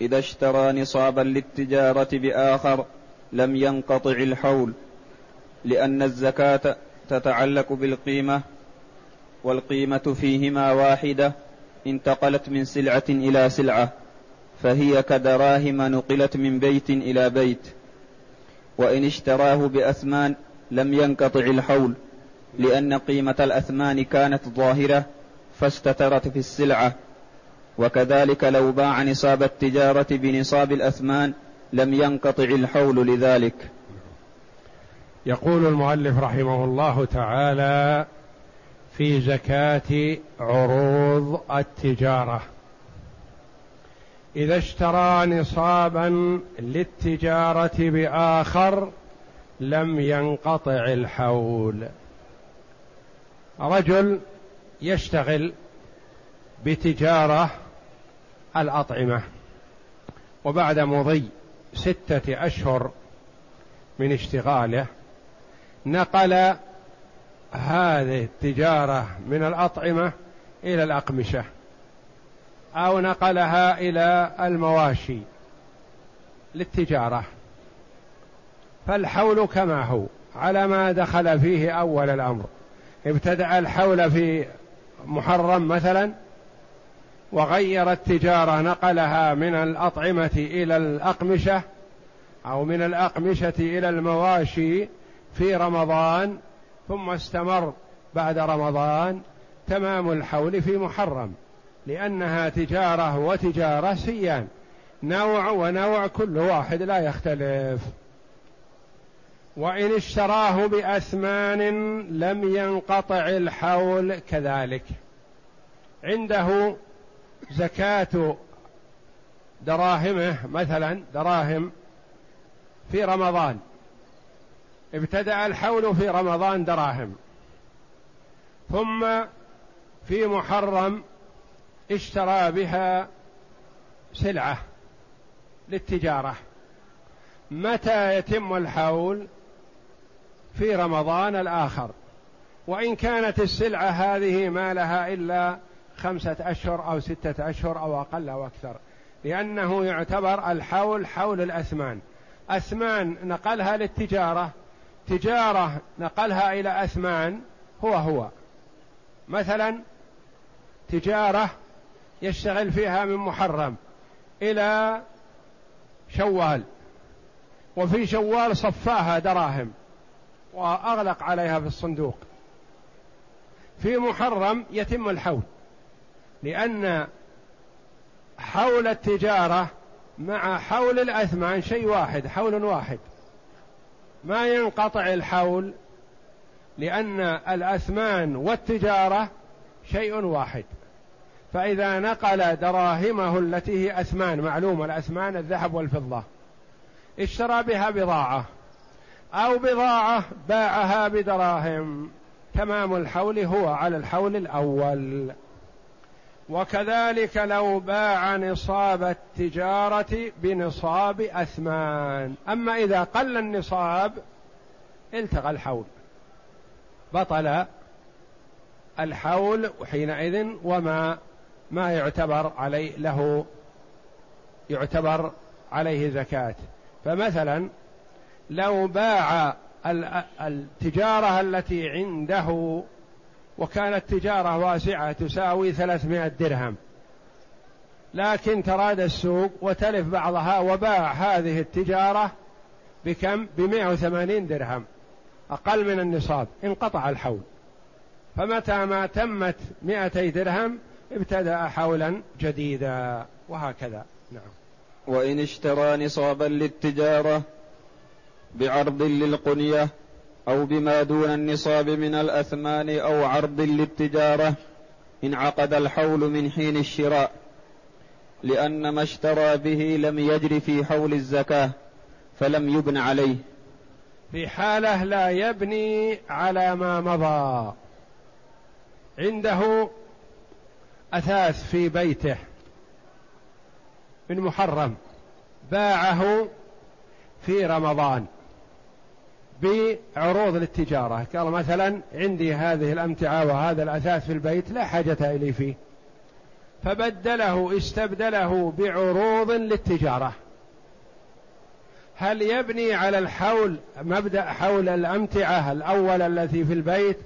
إذا اشترى نصابا للتجارة بآخر لم ينقطع الحول لأن الزكاة تتعلق بالقيمة والقيمة فيهما واحدة انتقلت من سلعة إلى سلعة فهي كدراهم نقلت من بيت إلى بيت. وإن اشتراه بأثمان لم ينقطع الحول لأن قيمة الأثمان كانت ظاهرة فاستترت في السلعة. وكذلك لو باع نصاب التجارة بنصاب الأثمان لم ينقطع الحول لذلك. يقول المؤلف رحمه الله تعالى في زكاة عروض التجارة إذا اشترى نصابا للتجارة بآخر لم ينقطع الحول. رجل يشتغل بتجارة الأطعمة. وبعد مضي ستة أشهر من اشتغاله نقل هذه التجارة من الأطعمة إلى الأقمشة أو نقلها إلى المواشي للتجارة. فالحول كما هو على ما دخل فيه أول الأمر. ابتدأ الحول في محرم مثلا وغير التجارة نقلها من الأطعمة إلى الأقمشة أو من الأقمشة إلى المواشي في رمضان ثم استمر بعد رمضان تمام الحول في محرم لأنها تجارة وتجارة سيان. نوع ونوع كل واحد لا يختلف. وإن اشتراه بأثمان لم ينقطع الحول كذلك. عنده زكاة دراهمه مثلا دراهم في رمضان. ابتدأ الحول في رمضان دراهم. ثم في محرم اشترى بها سلعة للتجارة. متى يتم الحول؟ في رمضان الآخر. وإن كانت السلعة هذه ما لها إلا خمسة أشهر أو ستة أشهر أو أقل أو أكثر. لأنه يعتبر الحول حول الأثمان. أثمان نقلها للتجارة تجارة نقلها إلى أثمان هو هو. مثلا تجارة يشتغل فيها من محرم إلى شوال وفي شوال صفاها دراهم وأغلق عليها في الصندوق. في محرم يتم الحول. لأن حول التجارة مع حول الأثمان شيء واحد حول واحد. ما ينقطع الحول لأن الأثمان والتجارة شيء واحد. فإذا نقل دراهمه التي هي أثمان معلومة الأثمان الذهب والفضة اشترى بها بضاعة أو بضاعة باعها بدراهم. تمام الحول هو على الحول الأول. وكذلك لو باع نصاب التجارة بنصاب أثمان. أما إذا قل النصاب التغى الحول. بطل الحول حينئذ وما ما يعتبر عليه له يعتبر عليه زكاة. فمثلا لو باع التجارة التي عنده وكانت تجارة واسعة تساوي ثلاثمائة درهم. لكن تراد السوق وتلف بعضها وباع هذه التجارة بكم؟ بمائة وثمانين درهم. أقل من النصاب. انقطع الحول. فمتى ما تمت مائتي درهم ابتدأ حولا جديدا. وهكذا. نعم. وإن اشترى نصابا للتجارة بعرض للقنية أو بما دون النصاب من الأثمان أو عرض للتجارة انعقد الحول من حين الشراء لأن ما اشترى به لم يجر في حول الزكاة فلم يبن عليه. في حالة لا يبني على ما مضى. عنده أثاث في بيته من محرم باعه في رمضان. بعروض للتجارة. قال مثلا عندي هذه الأمتعة وهذا الأثاث في البيت لا حاجة إلي فيه. فبدله استبدله بعروض للتجارة. هل يبني على الحول مبدأ حول الأمتعة الأول التي في البيت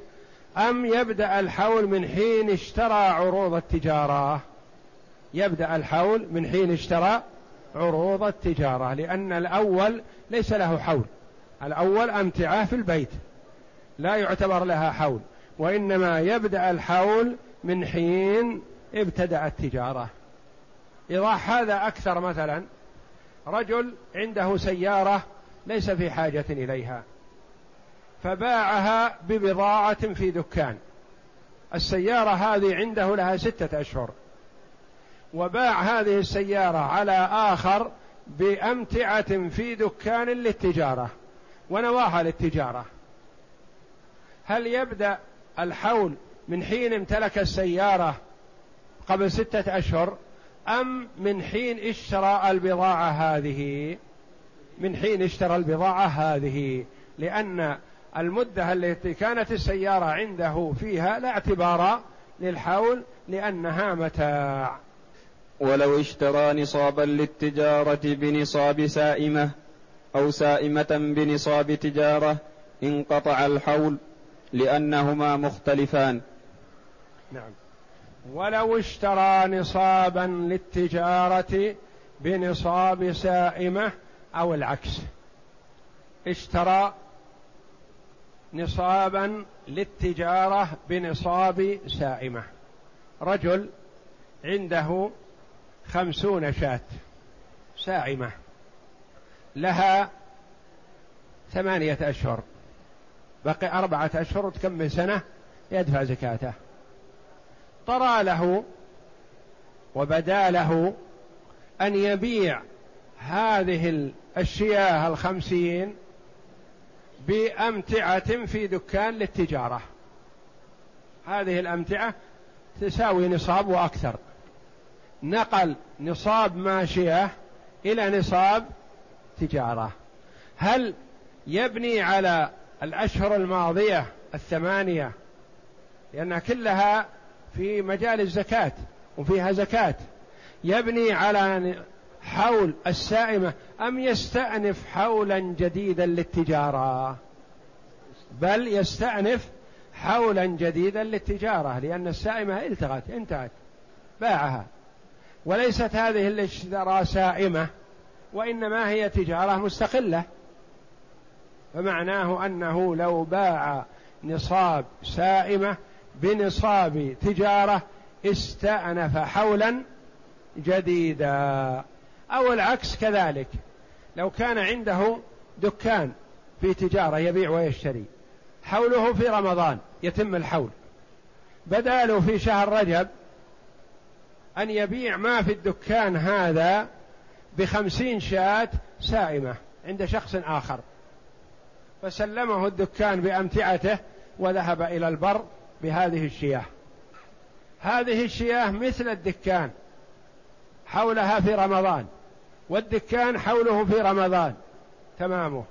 أم يبدأ الحول من حين اشترى عروض التجارة؟ يبدأ الحول من حين اشترى عروض التجارة لأن الأول ليس له حول. الأول أمتعة في البيت لا يعتبر لها حول وإنما يبدأ الحول من حين ابتدأ التجارة إيضاح هذا أكثر مثلا رجل عنده سيارة ليس في حاجة إليها فباعها ببضاعة في دكان. السيارة هذه عنده لها ستة أشهر. وباع هذه السيارة على آخر بأمتعة في دكان للتجارة. ونواها للتجارة. هل يبدأ الحول من حين امتلك السيارة قبل ستة أشهر أم من حين اشترى البضاعة هذه؟ من حين اشترى البضاعة هذه؟ لأن المدة التي كانت السيارة عنده فيها لا اعتبار للحول لأنها متاع. ولو اشترى نصابا للتجارة بنصاب سائمة أو سائمة بنصاب تجارة انقطع الحول لأنهما مختلفان. نعم. ولو اشترى نصابا للتجارة بنصاب سائمة أو العكس. اشترى نصابا للتجارة بنصاب سائمة. رجل عنده خمسون شاة سائمة. لها ثمانية أشهر. بقي أربعة أشهر وتكمل سنة يدفع زكاته. طرى له وبدا له أن يبيع هذه الشياه الخمسين بأمتعة في دكان للتجارة. هذه الأمتعة تساوي نصاب وأكثر. نقل نصاب ماشية إلى نصاب تجارة هل يبني على الأشهر الماضية الثمانية؟ لأنها كلها في مجال الزكاة وفيها زكاة. يبني على حول السائمة أم يستأنف حولا جديدا للتجارة؟ بل يستأنف حولا جديدا للتجارة لأن السائمة التغت انتهت باعها. وليست هذه اللي اشترى سائمة وإنما هي تجارة مستقلة. فمعناه أنه لو باع نصاب سائمة بنصاب تجارة استأنف حولا جديدا. أو العكس كذلك. لو كان عنده دكان في تجارة يبيع ويشتري حوله في رمضان يتم الحول. بداله في شهر رجب أن يبيع ما في الدكان هذا بخمسين شاة سائمة عند شخص آخر. فسلمه الدكان بأمتعته وذهب إلى البر بهذه الشياه. هذه الشياه مثل الدكان حولها في رمضان والدكان حوله في رمضان. تمامه.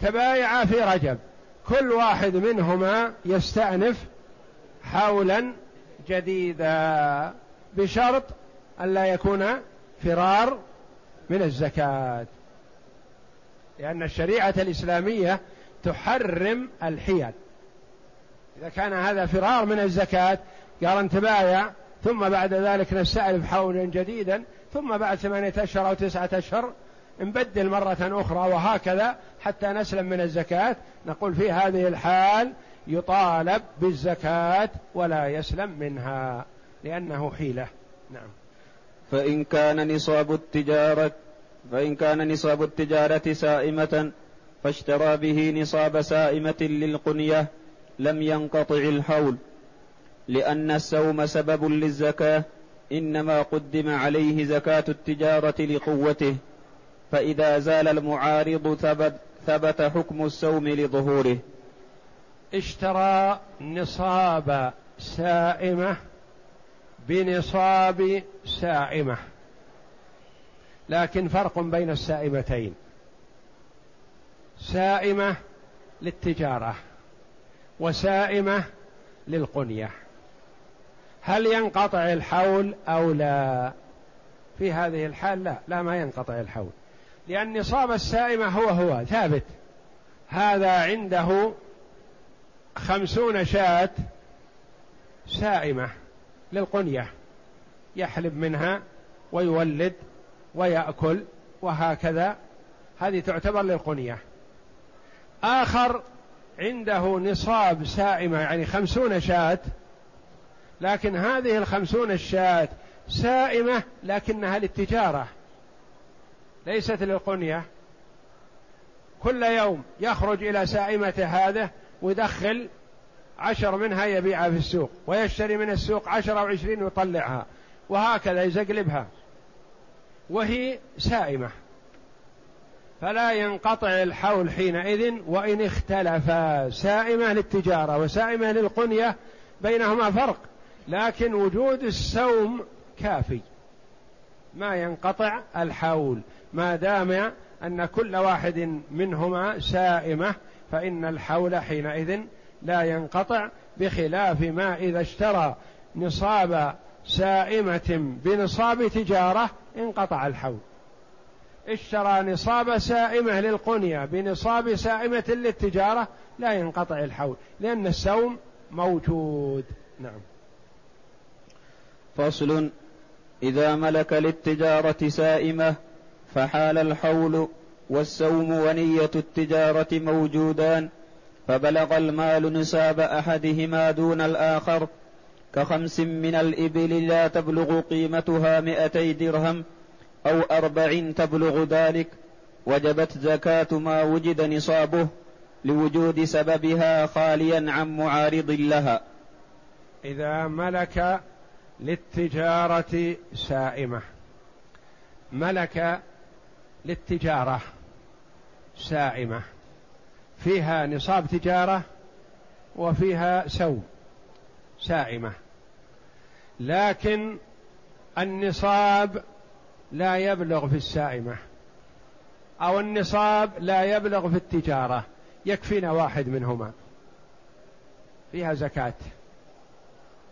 تبايعا في رجب. كل واحد منهما يستأنف حولا جديدا بشرط ألا يكون فرار من الزكاة. لأن الشريعة الإسلامية تحرم الحيل. إذا كان هذا فرار من الزكاة قال أن تبايع ثم بعد ذلك نستألف حولا جديدا ثم بعد ثمانية أشهر أو تسعة أشهر نبدل مرة أخرى وهكذا حتى نسلم من الزكاة. نقول في هذه الحال يطالب بالزكاة ولا يسلم منها لأنه حيلة. نعم. فإن كان نصاب التجارة فإن كان نصاب التجارة سائمة فاشترى به نصاب سائمة للقنية لم ينقطع الحول لأن السوم سبب للزكاة إنما قدم عليه زكاة التجارة لقوته فإذا زال المعارض ثبت, ثبت حكم السوم لظهوره. اشترى نصاب سائمة بنصاب سائمة. لكن فرق بين السائمتين. سائمة للتجارة وسائمة للقنية. هل ينقطع الحول أو لا؟ في هذه الحال لا لا ما ينقطع الحول. لأن نصاب السائمة هو هو ثابت. هذا عنده خمسون شاة سائمة. للقنية يحلب منها ويولد ويأكل وهكذا. هذه تعتبر للقنية. آخر عنده نصاب سائمة يعني خمسون شاة لكن هذه الخمسون الشاة سائمة لكنها للتجارة ليست للقنية. كل يوم يخرج إلى سائمة هذا ويدخل عشر منها يبيعها في السوق ويشتري من السوق عشر أو عشرين ويطلعها وهكذا يزقلبها. وهي سائمة. فلا ينقطع الحول حينئذ وإن اختلفا سائمة للتجارة وسائمة للقنية بينهما فرق. لكن وجود السوم كافي. ما ينقطع الحول. ما دام أن كل واحد منهما سائمة فإن الحول حينئذ لا ينقطع بخلاف ما إذا اشترى نصاب سائمة بنصاب تجارة انقطع الحول. اشترى نصاب سائمة للقنية بنصاب سائمة للتجارة لا ينقطع الحول لأن السوم موجود. نعم. فصل. إذا ملك للتجارة سائمة فحال الحول والسوم ونية التجارة موجودان فبلغ المال نصاب أحدهما دون الآخر كخمس من الإبل لا تبلغ قيمتها مئتي درهم أو أربع تبلغ ذلك وجبت زكاة ما وجد نصابه لوجود سببها خاليا عن معارض لها. إذا ملك للتجارة سائمة. ملك للتجارة سائمة. فيها نصاب تجارة وفيها سوم سائمة. لكن النصاب لا يبلغ في السائمة أو النصاب لا يبلغ في التجارة يكفينا واحد منهما. فيها زكاة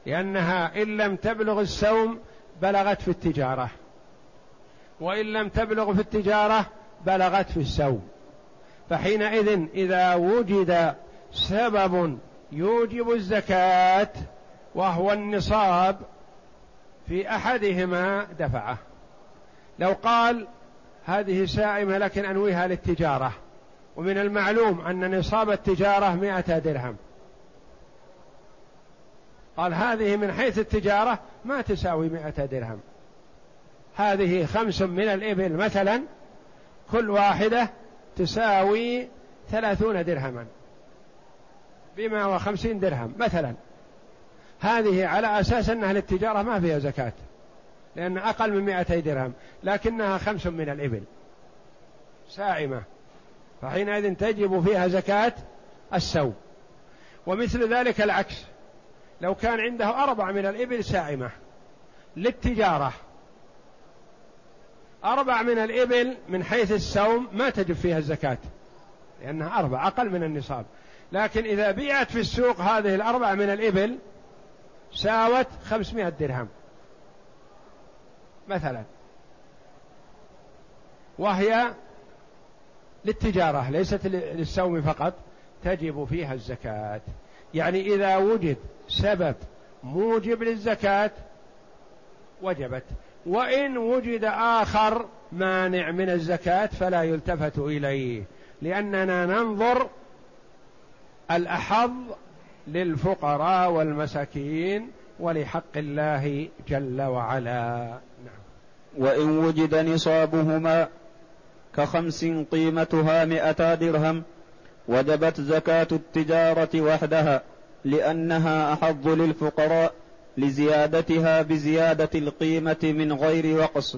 لأنها إن لم تبلغ السوم بلغت في التجارة وإن لم تبلغ في التجارة بلغت في السوم فحينئذ إذا وجد سبب يوجب الزكاة وهو النصاب في أحدهما دفعه. لو قال هذه سائمة لكن أنويها للتجارة ومن المعلوم أن نصاب التجارة مئة درهم. قال هذه من حيث التجارة ما تساوي مئة درهم. هذه خمس من الإبل مثلا كل واحدة تساوي ثلاثون درهما. بما هو خمسين درهم مثلا. هذه على أساس أنها للتجارة ما فيها زكاة لأن أقل من مئتي درهم لكنها خمس من الإبل. سائمة. فحينئذ تجب فيها زكاة السوم ومثل ذلك العكس. لو كان عنده أربع من الإبل سائمة. للتجارة. أربع من الإبل من حيث السوم ما تجب فيها الزكاة لأنها أربع أقل من النصاب. لكن إذا بيعت في السوق هذه الأربع من الإبل ساوت خمسمائة درهم. مثلا. وهي للتجارة ليست للسوم فقط تجب فيها الزكاة. يعني إذا وجد سبب موجب للزكاة وجبت. وإن وجد آخر مانع من الزكاة فلا يلتفت إليه لأننا ننظر الأحظ للفقراء والمساكين ولحق الله جل وعلا. نعم. وإن وجد نصابهما كخمس قيمتها مئتا درهم وجبت زكاة التجارة وحدها لأنها أحظ للفقراء لزيادتها بزيادة القيمة من غير وقص.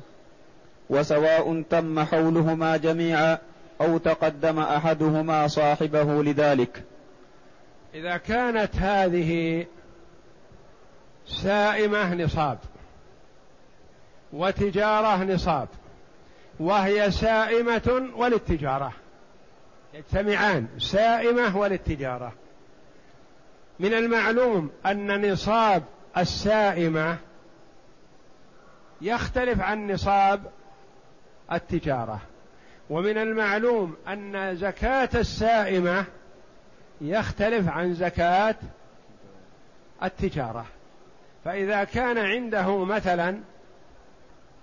وسواء تم حولهما جميعا أو تقدم أحدهما صاحبه لذلك. إذا كانت هذه سائمة نصاب وتجارة نصاب وهي سائمة وللتجارة. يجتمعان سائمة وللتجارة. من المعلوم أن نصاب السائمة يختلف عن نصاب التجارة. ومن المعلوم أن زكاة السائمة يختلف عن زكاة التجارة. فإذا كان عنده مثلا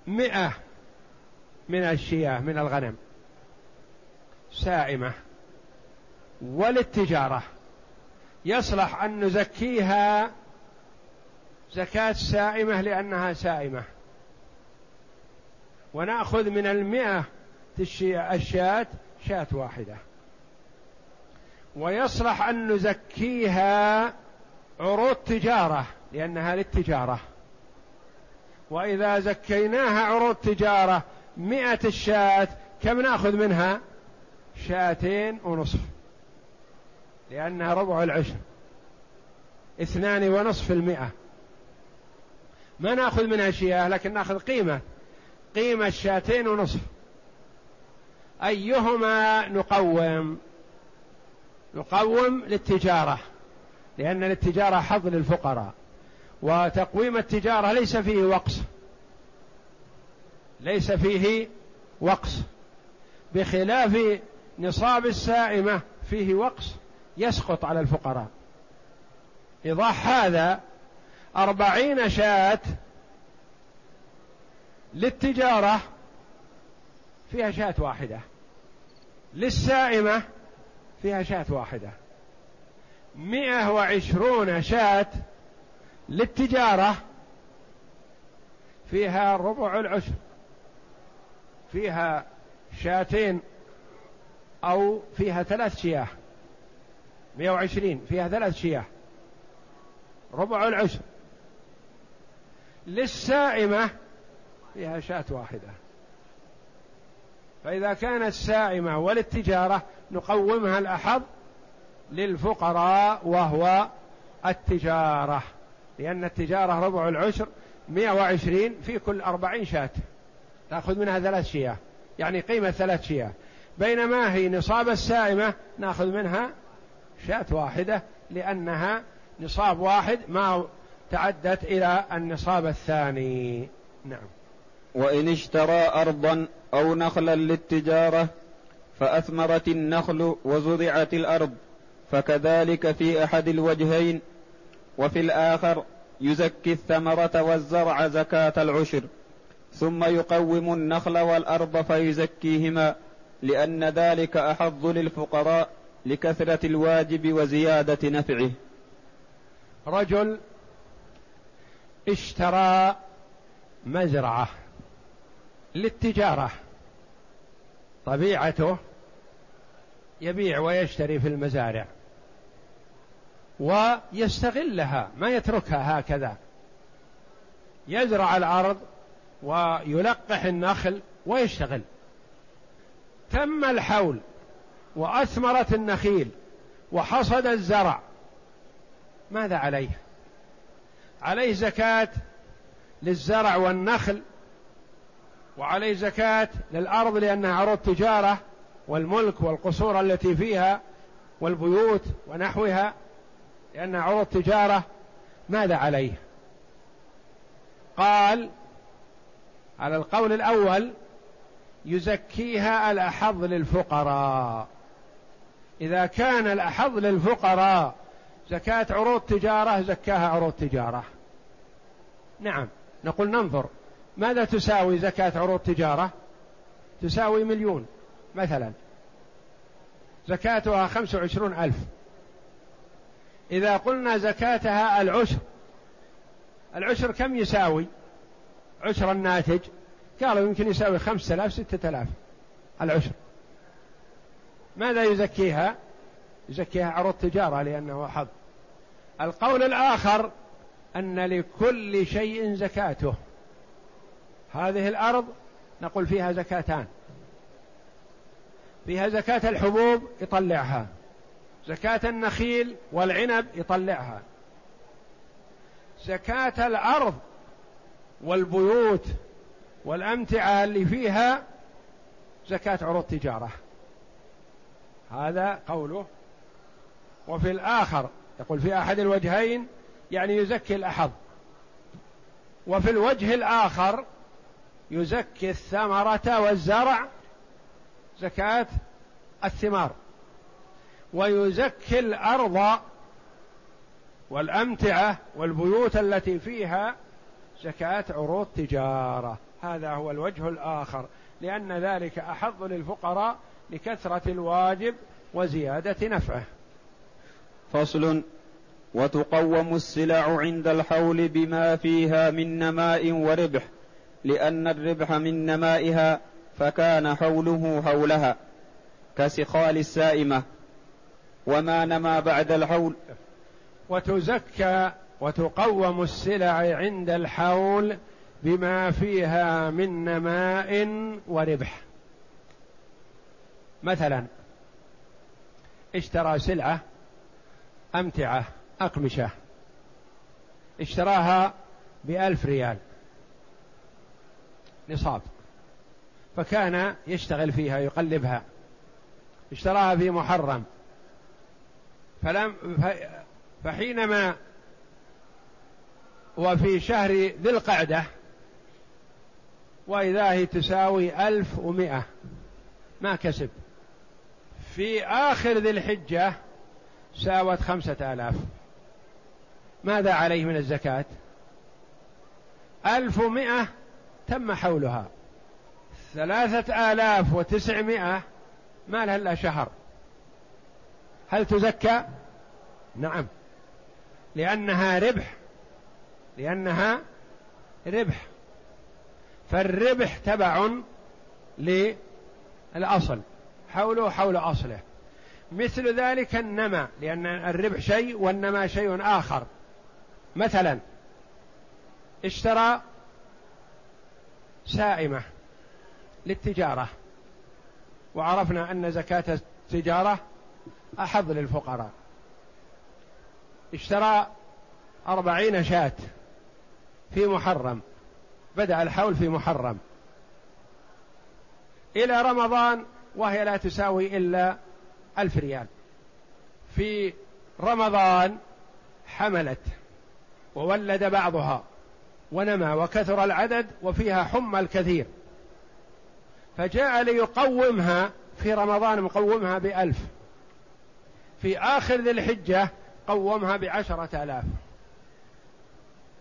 مئة من الشياه من الغنم سائمة وللتجارة يصلح أن نزكيها زكاة سائمة لأنها سائمة. ونأخذ من المئة الشاة شاة واحدة. ويصلح أن نزكيها عروض تجارة لأنها للتجارة. وإذا زكيناها عروض تجارة مئة الشاة كم نأخذ منها؟ شاتين ونصف. لأنها ربع العشر. اثنان ونصف المئة. ما ناخذ منها شياه لكن ناخذ قيمة. قيمة شاتين ونصف. أيهما نقوم؟ نقوم للتجارة لأن للتجارة حظ للفقراء وتقويم التجارة ليس فيه وقص. ليس فيه وقص. بخلاف نصاب السائمة فيه وقص يسقط على الفقراء. إيضاح هذا أربعين شاة للتجارة فيها شاة واحدة. للسائمة فيها شاة واحدة. مئة وعشرون شاة للتجارة فيها ربع العشر. فيها شاتين أو فيها ثلاث شياه. مئة وعشرين فيها ثلاث شياه. ربع العشر. للسائمة فيها شاة واحدة. فإذا كانت سائمة وللتجارة نقومها الأحظ للفقراء وهو التجارة لأن التجارة ربع العشر مئة وعشرين في كل أربعين شاة. تأخذ منها ثلاث شياه يعني قيمة ثلاث شياه. بينما هي نصاب السائمة نأخذ منها شاة واحدة لأنها نصاب واحد ما تعدت إلى النصاب الثاني. نعم. وإن اشترى أرضا أو نخلا للتجارة فأثمرت النخل وزرعت الأرض فكذلك في أحد الوجهين. وفي الآخر يزكي الثمرة والزرع زكاة العشر ثم يقوم النخل والأرض فيزكيهما لأن ذلك أحظ للفقراء لكثرة الواجب وزيادة نفعه. رجل اشترى مزرعة للتجارة. طبيعته يبيع ويشتري في المزارع ويستغلها ما يتركها هكذا. يزرع الأرض ويلقح النخل ويشتغل. تم الحول وأثمرت النخيل وحصد الزرع. ماذا عليه؟ عليه زكاة للزرع والنخل وعليه زكاة للأرض لأنها عروض تجارة والملك والقصور التي فيها والبيوت ونحوها لأنها عروض تجارة. ماذا عليه؟ قال على القول الأول يزكيها الأحظ للفقراء. إذا كان الأحظ للفقراء زكاة عروض تجارة زكاها عروض تجارة. نعم. نقول ننظر. ماذا تساوي زكاة عروض تجارة؟ تساوي مليون مثلا. زكاتها خمس وعشرون ألف. إذا قلنا زكاتها العشر العشر كم يساوي؟ عشر الناتج. قالوا يمكن يساوي خمسة آلاف ستة آلاف العشر. ماذا يزكيها؟ يزكيها عروض تجارة لأنه حظ. القول الآخر أن لكل شيء زكاته. هذه الأرض نقول فيها زكاتان. فيها زكاة الحبوب يطلعها. زكاة النخيل والعنب يطلعها. زكاة الأرض والبيوت والأمتعة اللي فيها زكاة عروض تجارة. هذا قوله وفي الآخر يقول في أحد الوجهين يعني يزكي الأحظ. وفي الوجه الآخر يزكي الثمرة والزرع زكاة الثمار. ويزكي الأرض والأمتعة والبيوت التي فيها زكاة عروض تجارة. هذا هو الوجه الآخر لأن ذلك أحظ للفقراء لكثرة الواجب وزيادة نفعه. فصل وتقوم السلع عند الحول بما فيها من نماء وربح لأن الربح من نمائها فكان حوله حولها كسخال السائمة. وما نما بعد الحول؟ وتزكى وتقوم السلع عند الحول بما فيها من نماء وربح. مثلا اشترى سلعة أمتعة أقمشة. اشتراها بألف ريال. نصاب. فكان يشتغل فيها يقلبها. اشتراها في محرم. فلم فحينما وفي شهر ذي القعدة وإذا هي تساوي ألف ومئة ما كسب. في آخر ذي الحجة ساوت خمسة آلاف. ماذا عليه من الزكاة؟ ألف ومئة تم حولها. ثلاثة آلاف وتسعمائة ما لها إلا شهر. هل تزكى؟ نعم. لأنها ربح. لأنها ربح. فالربح تبع للأصل. حوله حول أصله. مثل ذلك النمى لأن الربح شيء والنمى شيء آخر. مثلا اشترى سائمة للتجارة وعرفنا أن زكاة التجارة أحظ للفقراء. اشترى أربعين شاة في محرم بدأ الحول في محرم. إلى رمضان وهي لا تساوي إلا ألف ريال. في رمضان حملت وولد بعضها ونمى وكثر العدد وفيها حمى الكثير. فجاء ليقومها في رمضان مقومها بألف. في آخر ذي الحجة قومها بعشرة آلاف.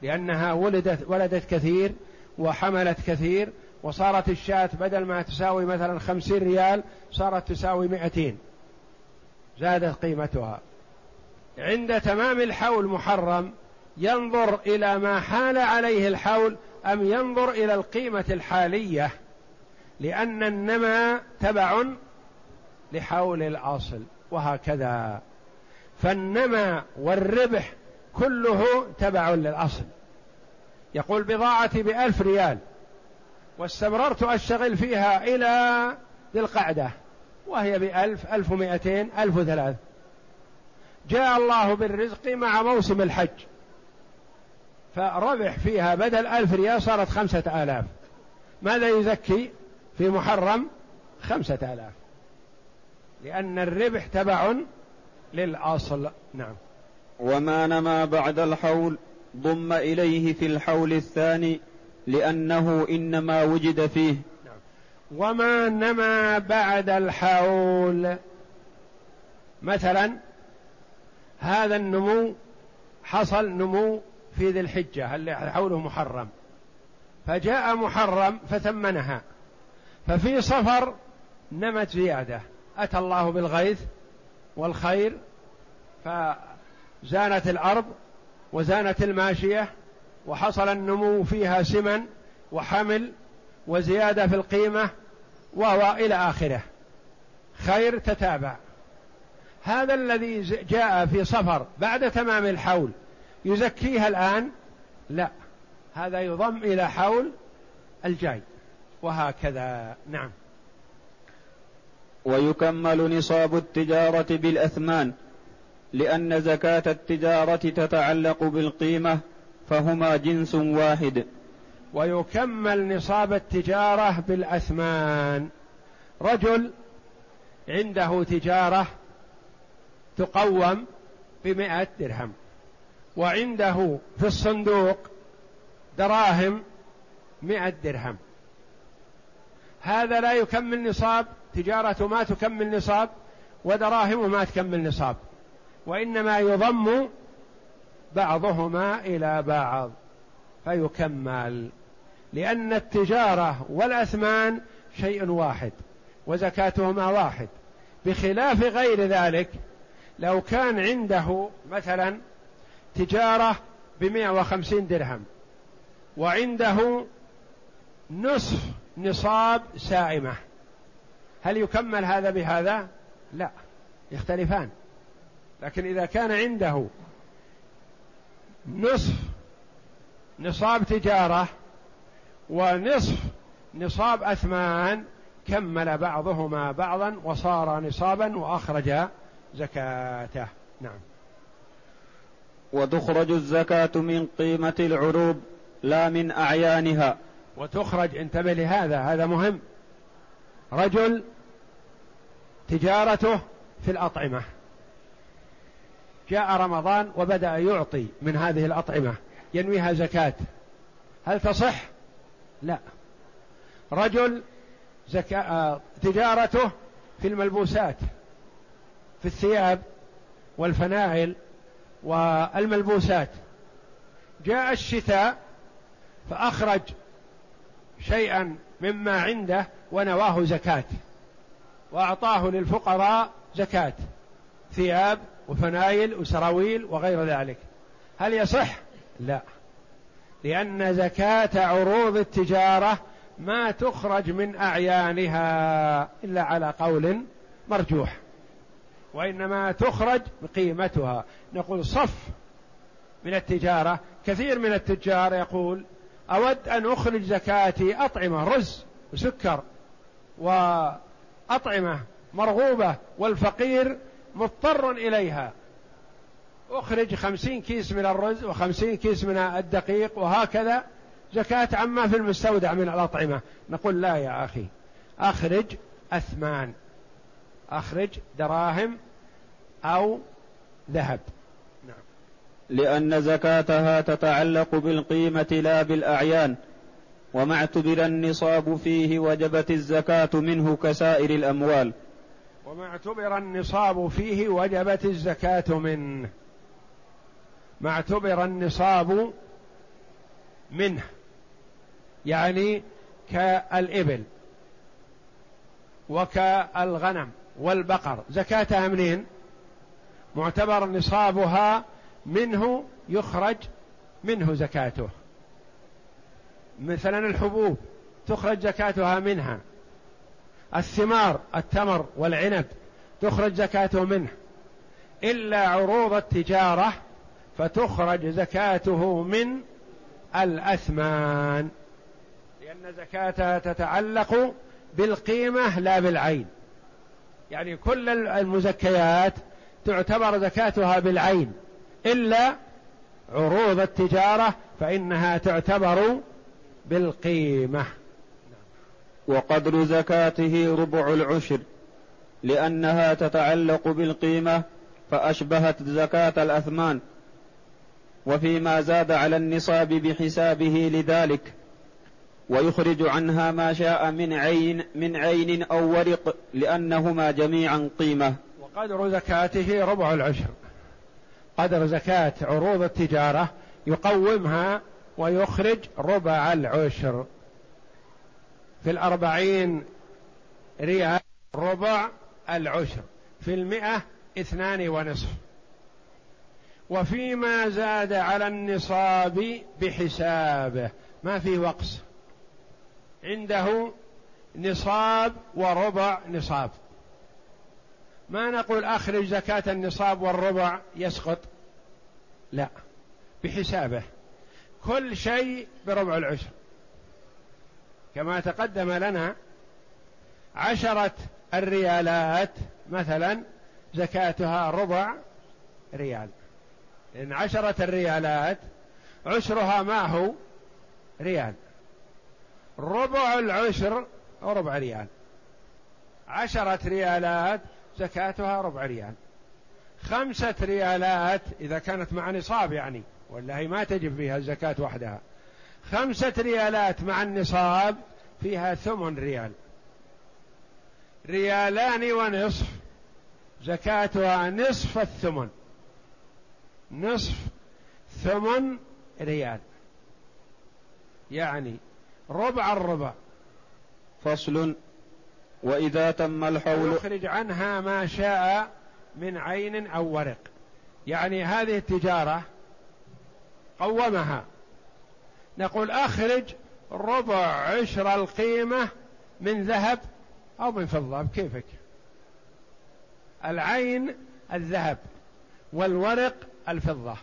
لأنها ولدت ولدت كثير وحملت كثير وصارت الشاة بدل ما تساوي مثلا خمسين ريال صارت تساوي مئتين. زادت قيمتها. عند تمام الحول محرم ينظر إلى ما حال عليه الحول أم ينظر إلى القيمة الحالية لأن النمى تبع لحول الأصل وهكذا. فالنمى والربح كله تبع للأصل. يقول بضاعتي بألف ريال واستمررت أشتغل فيها إلى ذي القعدة. وهي بألف ألف ومائتين ألف وثلاث. جاء الله بالرزق مع موسم الحج. فربح فيها بدل ألف ريال صارت خمسة آلاف. ماذا يزكي في محرم؟ خمسة آلاف. لأن الربح تبع للأصل. نعم. وما نما بعد الحول ضم إليه في الحول الثاني لأنه إنما وجد فيه. وما نما بعد الحول. مثلا هذا النمو حصل نمو في ذي الحجة اللي حوله محرم. فجاء محرم فثمنها. ففي صفر نمت زيادة. أتى الله بالغيث والخير فزانت الأرض وزانت الماشية وحصل النمو فيها سمن وحمل وزيادة في القيمة وهو إلى آخره. خير تتابع. هذا الذي جاء في صفر بعد تمام الحول يزكيها الآن؟ لا. هذا يضم إلى حول الجاي. وهكذا. نعم. ويكمل نصاب التجارة بالأثمان لأن زكاة التجارة تتعلق بالقيمة فهما جنس واحد. ويكمل نصاب التجارة بالأثمان. رجل عنده تجارة تقوم بمئة درهم وعنده في الصندوق دراهم مئة درهم. هذا لا يكمل نصاب تجارته ما تكمل نصاب ودراهمه ما تكمل نصاب وإنما يضم بعضهما إلى بعض فيكمل. لأن التجارة والأثمان شيء واحد وزكاتهما واحد بخلاف غير ذلك لو كان عنده مثلا تجارة بمئة وخمسين درهم وعنده نصف نصاب سائمة هل يكمل هذا بهذا؟ لا يختلفان لكن إذا كان عنده نصف نصاب تجارة ونصف نصاب أثمان كمل بعضهما بعضا وصار نصابا وأخرج زكاته. نعم. وتخرج الزكاة من قيمة العروض لا من أعيانها. وتخرج انتبه لهذا هذا مهم. رجل تجارته في الأطعمة. جاء رمضان وبدأ يعطي من هذه الأطعمة ينويها زكاة. هل تصح؟ لا. رجل زكاة آه، تجارته في الملبوسات في الثياب والفنائل والملبوسات. جاء الشتاء فأخرج شيئا مما عنده ونواه زكاة وأعطاه للفقراء زكاة ثياب وفنايل وسراويل وغير ذلك. هل يصح؟ لا. لأن زكاة عروض التجارة ما تخرج من أعيانها إلا على قول مرجوح وإنما تخرج بقيمتها. نقول صف من التجارة كثير من التجار يقول أود أن أخرج زكاتي أطعمة رز وسكر وأطعمة مرغوبة والفقير مضطر إليها. أخرج خمسين كيس من الرز وخمسين كيس من الدقيق وهكذا زكاة عما في المستودع من الأطعمة. نقول لا يا أخي. أخرج أثمان. أخرج دراهم أو ذهب. نعم. لأن زكاتها تتعلق بالقيمة لا بالأعيان وما اعتبر النصاب فيه وجبت الزكاة منه كسائر الأموال. وما اعتبر النصاب فيه وجبت الزكاة منه. ما اعتبر النصاب منه يعني كالإبل وكالغنم والبقر. زكاتها منين؟ معتبر نصابها منه يخرج منه زكاته. مثلا الحبوب تخرج زكاتها منها. الثمار التمر والعنب تخرج زكاته منه. إلا عروض التجارة فتخرج زكاته من الأثمان. لأن زكاتها تتعلق بالقيمة لا بالعين. يعني كل المزكيات تعتبر زكاتها بالعين. إلا عروض التجارة فإنها تعتبر بالقيمة. وقدر زكاته ربع العشر. لأنها تتعلق بالقيمة فأشبهت زكاة الأثمان. وفيما زاد على النصاب بحسابه لذلك ويخرج عنها ما شاء من عين من عين أو ورق لأنهما جميعا قيمة. وقدر زكاته ربع العشر. قدر زكاة عروض التجارة يقومها ويخرج ربع العشر. في الأربعين ريال ربع العشر. في المئة اثنان ونصف. وفيما زاد على النصاب بحسابه. ما في وقص. عنده نصاب وربع نصاب. ما نقول أخرج زكاة النصاب والربع يسقط؟ لا. بحسابه. كل شيء بربع العشر. كما تقدم لنا عشرة الريالات مثلا زكاتها ربع ريال. لأن عشرة الريالات عشرها ما هو؟ ريال. ربع العشر ربع ريال. عشرة ريالات زكاتها ربع ريال. خمسة ريالات إذا كانت مع نصاب يعني ولا هي ما تجب فيها الزكاة وحدها. خمسة ريالات مع النصاب فيها ثمن ريال. ريالان ونصف. زكاتها نصف الثمن. نصف ثمن ريال. يعني ربع الربع. فصل. وإذا تم الحول يخرج عنها ما شاء من عين أو ورق. يعني هذه التجارة قومها. نقول أخرج ربع عشر القيمة من ذهب. أو من فضة بكيفك. العين الذهب والورق الفضة.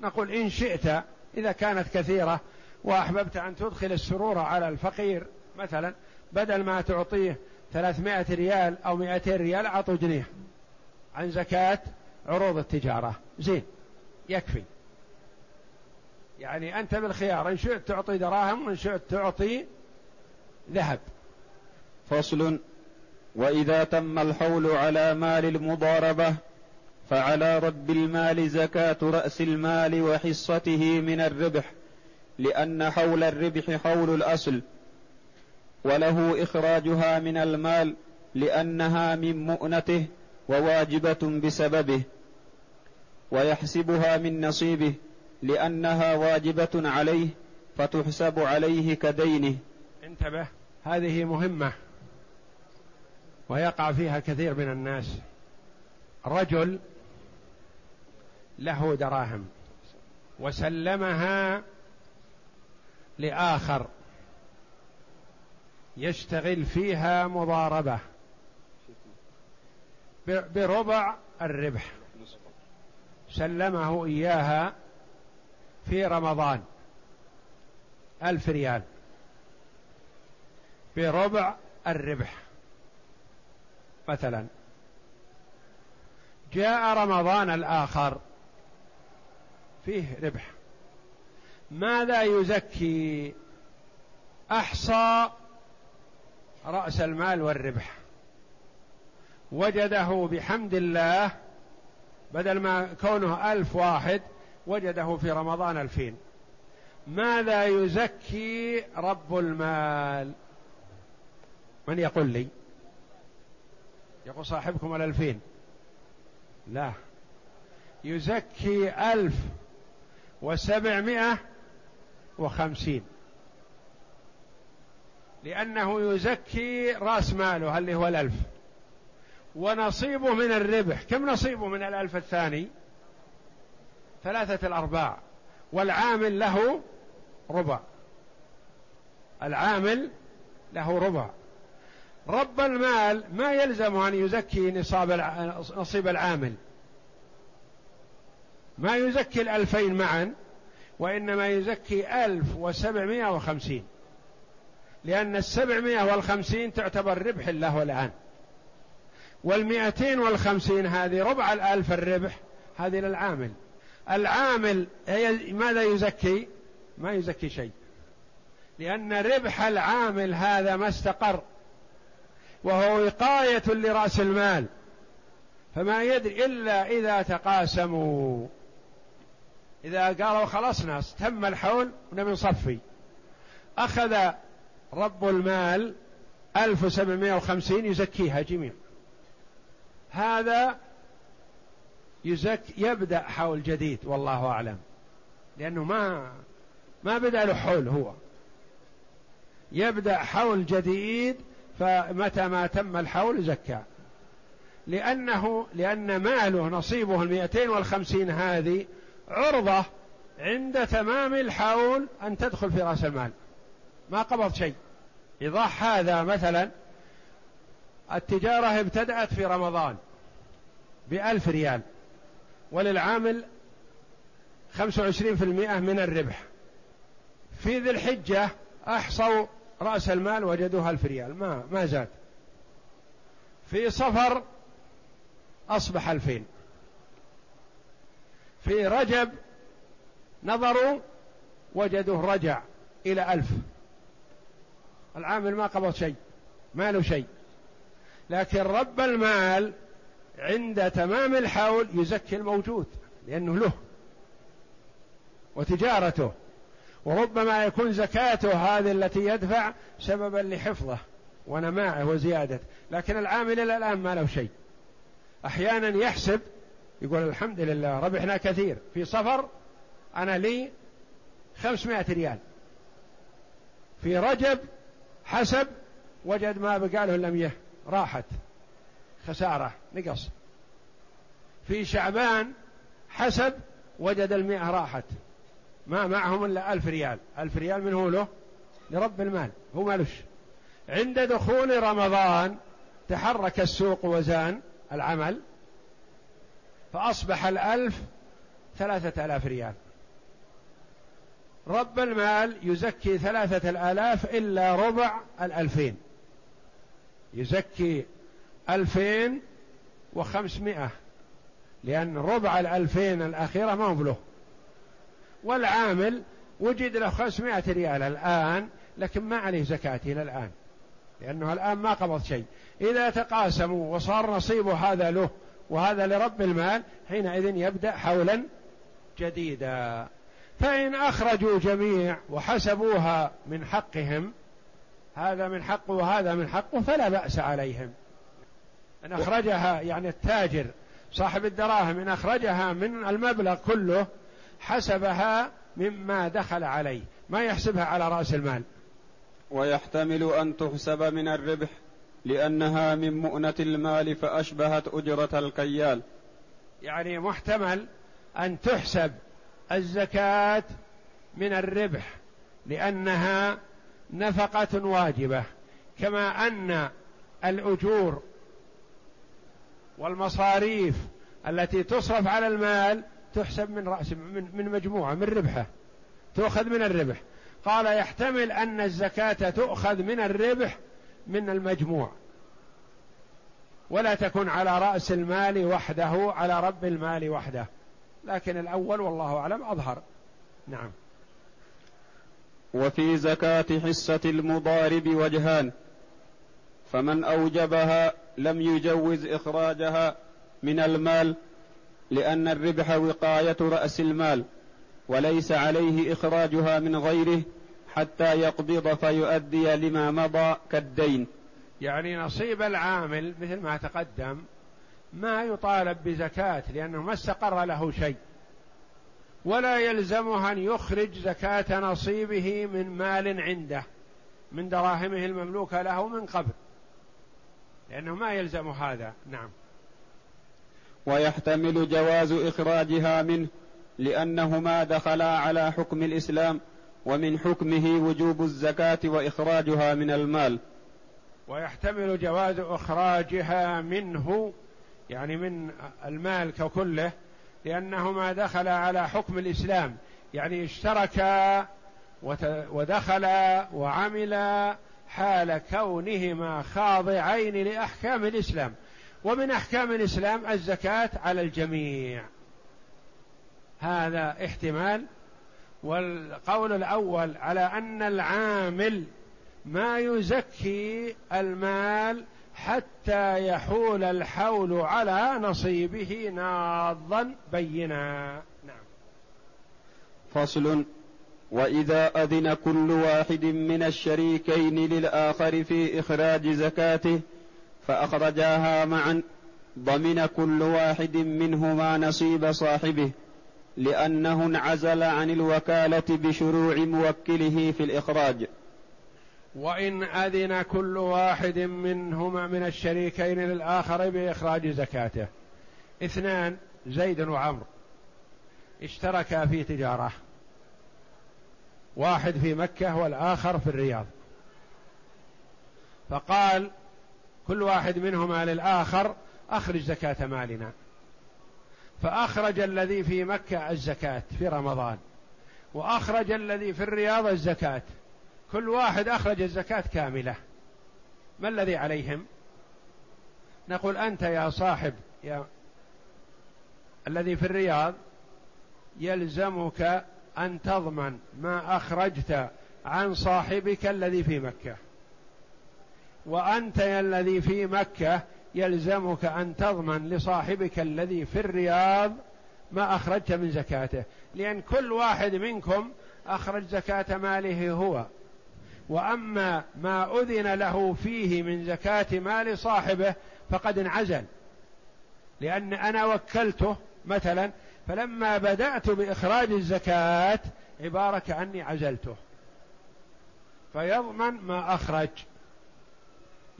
نقول إن شئت إذا كانت كثيرة وأحببت أن تدخل السرور على الفقير مثلا بدل ما تعطيه ثلاثمائة ريال أو مائتين ريال أعطوا جنيه عن زكاة عروض التجارة. زين يكفي. يعني أنت بالخيار إن شئت تعطي دراهم وإن شئت تعطي ذهب. فصل. وإذا تم الحول على مال المضاربة فعلى رب المال زكاة رأس المال وحصته من الربح لأن حول الربح حول الأصل وله إخراجها من المال لأنها من مؤنته وواجبة بسببه ويحسبها من نصيبه لأنها واجبة عليه فتحسب عليه كدينه. انتبه هذه مهمة ويقع فيها كثير من الناس. رجل له دراهم وسلمها لآخر يشتغل فيها مضاربة بربع الربح. سلمه إياها في رمضان ألف ريال بربع الربح مثلا. جاء رمضان الآخر فيه ربح. ماذا يزكي أحصى رأس المال والربح؟ وجده بحمد الله بدل ما كونه ألف واحد وجده في رمضان ألفين. ماذا يزكي رب المال؟ من يقول لي؟ يقول صاحبكم الألفين. لا. يزكي ألف وسبعمائة وخمسين. لأنه يزكي رأس ماله اللي هو الألف. ونصيبه من الربح. كم نصيبه من الألف الثاني؟ ثلاثة الأرباع. والعامل له ربع. العامل له ربع. رب المال ما يلزم أن يزكي نصاب نصيب العامل. ما يزكي الألفين معا وإنما يزكي ألف وسبعمائة وخمسين. لأن السبعمائة والخمسين تعتبر ربح له الآن. والمئتين والخمسين هذه ربع الألف الربح هذه للعامل. العامل هي ماذا يزكي؟ ما يزكي شيء. لأن ربح العامل هذا ما استقر وهو وقاية لرأس المال. فما يدري إلا إذا تقاسموا. إذا قالوا خلصنا تم الحول ونبي نصفي. أخذ رب المال ألف وسبعمائة وخمسين يزكيها جميع. هذا يزك يبدأ حول جديد والله أعلم. لأنه ما ما بدأ له حول هو. يبدأ حول جديد فمتى ما تم الحول زكى لأنه لأن ماله نصيبه المئتين والخمسين هذه عرضة عند تمام الحول أن تدخل في رأس المال. ما قبض شيء. إيضاح هذا مثلا التجارة ابتدأت في رمضان بألف ريال وللعامل خمسة وعشرين في المئة من الربح. في ذي الحجة أحصوا رأس المال وجدوها ألف ريال ما ما زاد. في صفر أصبح ألفين. في رجب نظروا وجدوه رجع إلى ألف. العامل ما قبض شيء ما له شيء. لكن رب المال عند تمام الحول يزكي الموجود لأنه له وتجارته. وربما يكون زكاته هذه التي يدفع سببا لحفظه ونمائه وزيادته. لكن العامل إلى الآن ما له شيء. أحيانا يحسب يقول الحمد لله ربحنا كثير. في صفر أنا لي خمسمائة ريال. في رجب حسب وجد ما بقى له لم يه. راحت. خسارة. نقص. في شعبان حسب وجد المئة راحت. ما معهم إلا ألف ريال. ألف ريال من هو له؟ لرب المال. هو مالوش. عند دخول رمضان تحرك السوق وزان العمل. فأصبح الألف ثلاثة آلاف ريال. رب المال يزكي ثلاثة الآلاف إلا ربع الألفين. يزكي ألفين وخمسمائة لأن ربع الألفين الأخيرة ما هو له والعامل وجد له خمسمائة ريال الآن لكن ما عليه زكاة إلى الآن لأنه الآن ما قبض شيء. إذا تقاسموا وصار نصيبه هذا له وهذا لرب المال حينئذ يبدأ حولا جديدا. فإن أخرجوا جميع وحسبوها من حقهم هذا من حقه وهذا من حقه فلا بأس عليهم. إن أخرجها يعني التاجر صاحب الدراهم إن أخرجها من المبلغ كله حسبها مما دخل عليه. ما يحسبها على رأس المال. ويحتمل أن تحسب من الربح. لأنها من مؤنة المال فأشبهت أجرة الكيال. يعني محتمل أن تحسب الزكاة من الربح لأنها نفقة واجبة كما أن الأجور والمصاريف التي تصرف على المال تحسب من رأس من, من مجموعة من ربحه تؤخذ من الربح. قال يحتمل أن الزكاة تؤخذ من الربح من المجموع. ولا تكون على رأس المال وحده على رب المال وحده. لكن الأول والله أعلم أظهر. نعم. وفي زكاة حصة المضارب وجهان فمن أوجبها لم يجوز إخراجها من المال لأن الربح وقاية رأس المال وليس عليه إخراجها من غيره حتى يقبض فيؤدي لما مضى كالدين. يعني نصيب العامل مثل ما تقدم ما يطالب بزكاة لأنه ما استقر له شيء. ولا يلزمه أن يخرج زكاة نصيبه من مال عنده من دراهمه المملوكة له من قبل. لأنه ما يلزم هذا. نعم. ويحتمل جواز إخراجها منه لأنهما دخلا على حكم الإسلام ومن حكمه وجوب الزكاة وإخراجها من المال. ويحتمل جواز إخراجها منه يعني من المال ككله لأنهما دخلا على حكم الإسلام. يعني اشتركا ودخلا وعملا حال كونهما خاضعين لأحكام الإسلام. ومن أحكام الإسلام الزكاة على الجميع. هذا احتمال والقول الأول على أن العامل ما يزكي المال حتى يحول الحول على نصيبه ناضا بينا. نعم. فصل. وإذا أذن كل واحد من الشريكين للآخر في إخراج زكاته فأخرجاها معا ضمن كل واحد منهما نصيب صاحبه. لأنه انعزل عن الوكالة بشروع موكله في الإخراج. وإن أذن كل واحد منهما من الشريكين للآخر بإخراج زكاته. اثنان زيد وعمر اشتركا في تجارة. واحد في مكة والآخر في الرياض. فقال كل واحد منهما للآخر أخرج زكاة مالنا. فأخرج الذي في مكة الزكاة في رمضان وأخرج الذي في الرياض الزكاة. كل واحد أخرج الزكاة كاملة. ما الذي عليهم؟ نقول أنت يا صاحب يا الذي في الرياض يلزمك أن تضمن ما أخرجت عن صاحبك الذي في مكة. وأنت الذي في مكة يلزمك أن تضمن لصاحبك الذي في الرياض ما أخرجت من زكاته. لأن كل واحد منكم أخرج زكاة ماله هو. وأما ما أذن له فيه من زكاة مال صاحبه فقد انعزل. لأن أنا وكلته مثلا فلما بدأت بإخراج الزكاة عبارة كأني عزلته. فيضمن ما أخرج.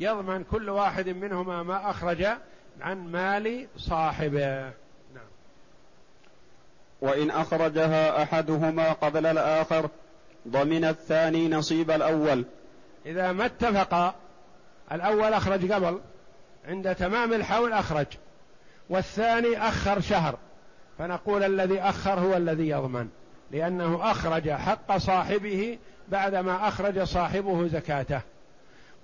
يضمن كل واحد منهما ما أخرج عن مال صاحبه. نعم. وإن أخرجها أحدهما قبل الآخر ضمن الثاني نصيب الأول. إذا ما اتفق الأول أخرج قبل عند تمام الحول أخرج والثاني أخر شهر فنقول الذي أخر هو الذي يضمن لأنه أخرج حق صاحبه بعدما أخرج صاحبه زكاته.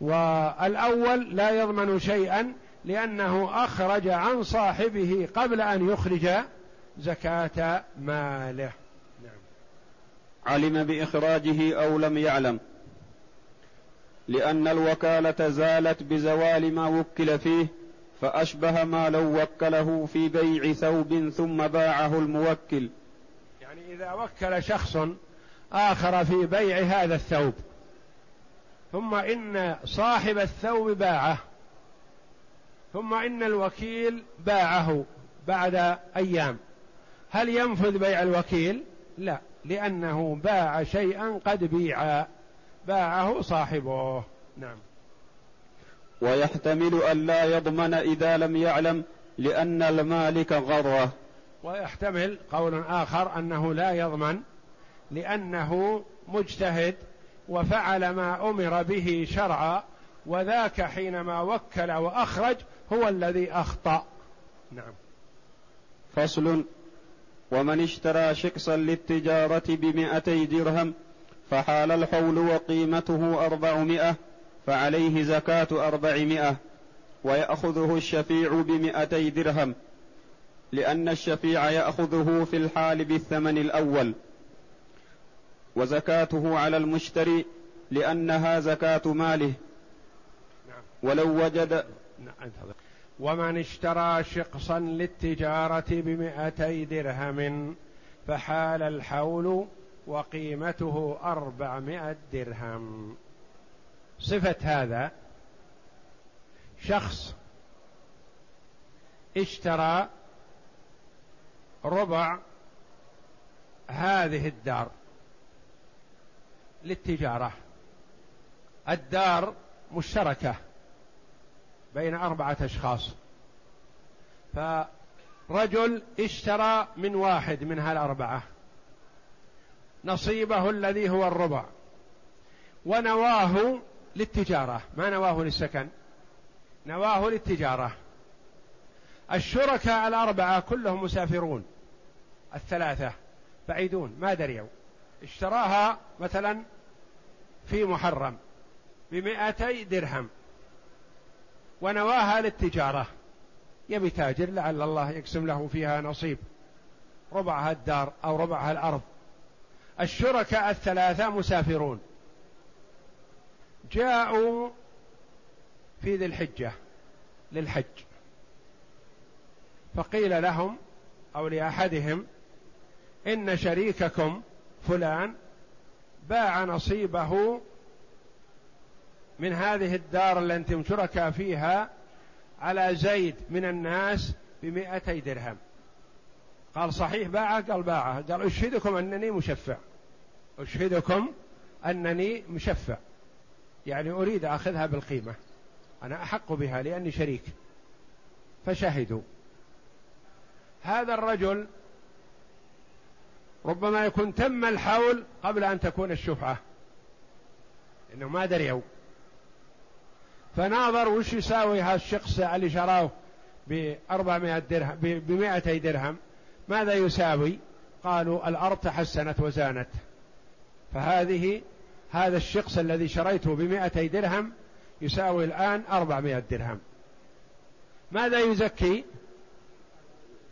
والأول لا يضمن شيئا لأنه أخرج عن صاحبه قبل أن يخرج زكاة ماله. نعم. علم بإخراجه أو لم يعلم. لأن الوكالة زالت بزوال ما وكل فيه فأشبه ما لو وكله في بيع ثوب ثم باعه الموكل. يعني إذا وكل شخص آخر في بيع هذا الثوب ثم إن صاحب الثوب باعه. ثم إن الوكيل باعه بعد أيام. هل ينفذ بيع الوكيل؟ لا لأنه باع شيئا قد بيع. باعه صاحبه. نعم. ويحتمل أن لا يضمن إذا لم يعلم لأن المالك غرة. ويحتمل قول آخر أنه لا يضمن لأنه مجتهد وفعل ما أمر به شرعا وذاك حينما وكل وأخرج هو الذي أخطأ. نعم. فصل ومن اشترى شقصا للتجارة بمئتي درهم فحال الحول وقيمته أربعمائة فعليه زكاة أربعمائة ويأخذه الشفيع بمئتي درهم لأن الشفيع يأخذه في الحال بالثمن الأول. وزكاته على المشتري لأنها زكاة ماله نعم. ولو وجد نعم. ومن اشترى شقصا للتجارة بمئتي درهم فحال الحول وقيمته أربعمائة درهم صفة هذا شخص اشترى ربع هذه الدار للتجارة. الدار مشتركة بين أربعة أشخاص. فرجل اشترى من واحد من هالأربعة. نصيبه الذي هو الربع. ونواه للتجارة. ما نواه للسكن؟ نواه للتجارة. الشركاء الأربعة كلهم مسافرون. الثلاثة بعيدون ما دريوا. اشتراها مثلا في محرم بمئتي درهم ونواها للتجارة. يبي تاجر لعل الله يقسم له فيها نصيب. ربعها الدار أو ربعها الأرض. الشركاء الثلاثة مسافرون. جاءوا في ذي الحجة للحج. فقيل لهم أو لأحدهم إن شريككم فلان باع نصيبه من هذه الدار اللي أنتم شركاء فيها على زيد من الناس بمئتي درهم. قال صحيح باعه قال باعه قال أشهدكم أنني مشفع. أشهدكم أنني مشفع. يعني أريد أخذها بالقيمة. أنا أحق بها لأني شريك. فشهدوا. هذا الرجل ربما يكون تم الحول قبل أن تكون الشفعة. إنه ما دريوا فناظر وش يساوي هذا الشخص اللي شراه ب 400 درهم ب 200 درهم. ماذا يساوي؟ قالوا الأرض تحسنت وزانت. فهذه هذا الشخص الذي شريته بمائتي درهم يساوي الآن أربعمائة درهم. ماذا يزكي؟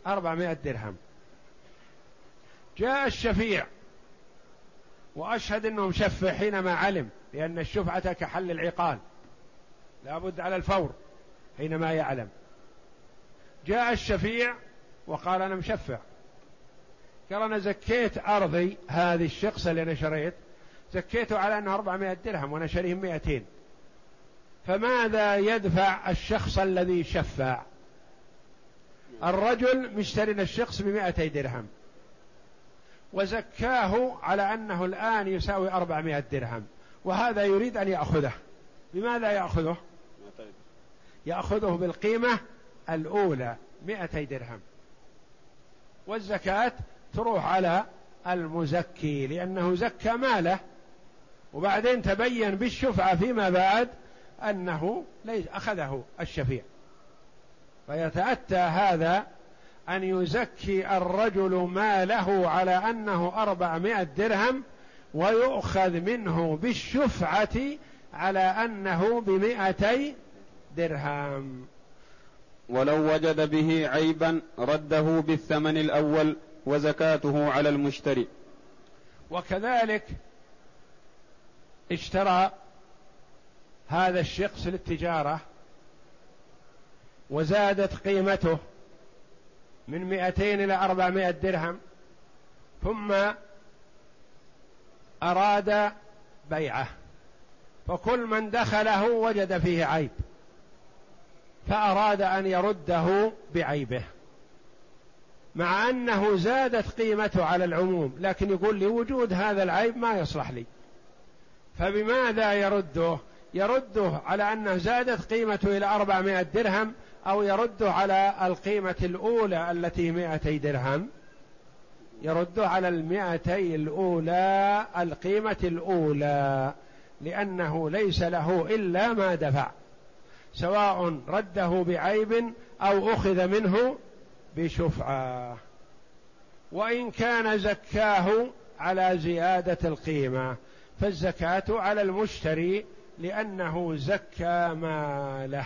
أربعمائة درهم. جاء الشفيع. وأشهد أنه مشفع حينما علم لأن الشفعة كحل العقال. لابد على الفور حينما يعلم. جاء الشفيع وقال أنا مشفع. قال أنا زكيت أرضي هذه الشخص اللي أنا شريت زكيته على أنه 400 درهم وأنا شريه 200 فماذا يدفع الشخص الذي شفع؟ الرجل مشتري للشخص بمائتي درهم. وزكاه على أنه الآن يساوي أربعمائة درهم. وهذا يريد أن يأخذه. بماذا يأخذه؟ يأخذه بالقيمة الأولى مائتي درهم. والزكاة تروح على المزكي لأنه زكى ماله. وبعدين تبين بالشفعة فيما بعد أنه ليس أخذه الشفيع. فيتأتى هذا أن يزكي الرجل ماله على أنه أربعمائة درهم ويؤخذ منه بالشفعة على أنه بمائتي درهم. ولو وجد به عيبا رده بالثمن الأول وزكاته على المشتري. وكذلك اشترى هذا الشخص للتجارة وزادت قيمته من مئتين إلى أربعمائة درهم. ثم أراد بيعه. فكل من دخله وجد فيه عيب. فأراد أن يرده بعيبه. مع أنه زادت قيمته على العموم لكن يقول لوجود هذا العيب ما يصلح لي. فبماذا يرده؟ يرده على أنه زادت قيمته إلى أربعمائة درهم أو يرده على القيمة الأولى التي مائتي درهم؟ يرده على المائتي الأولى القيمة الأولى لأنه ليس له إلا ما دفع سواء رده بعيب أو أخذ منه بشفعة. وإن كان زكاه على زيادة القيمة فالزكاة على المشتري لأنه زكى ماله.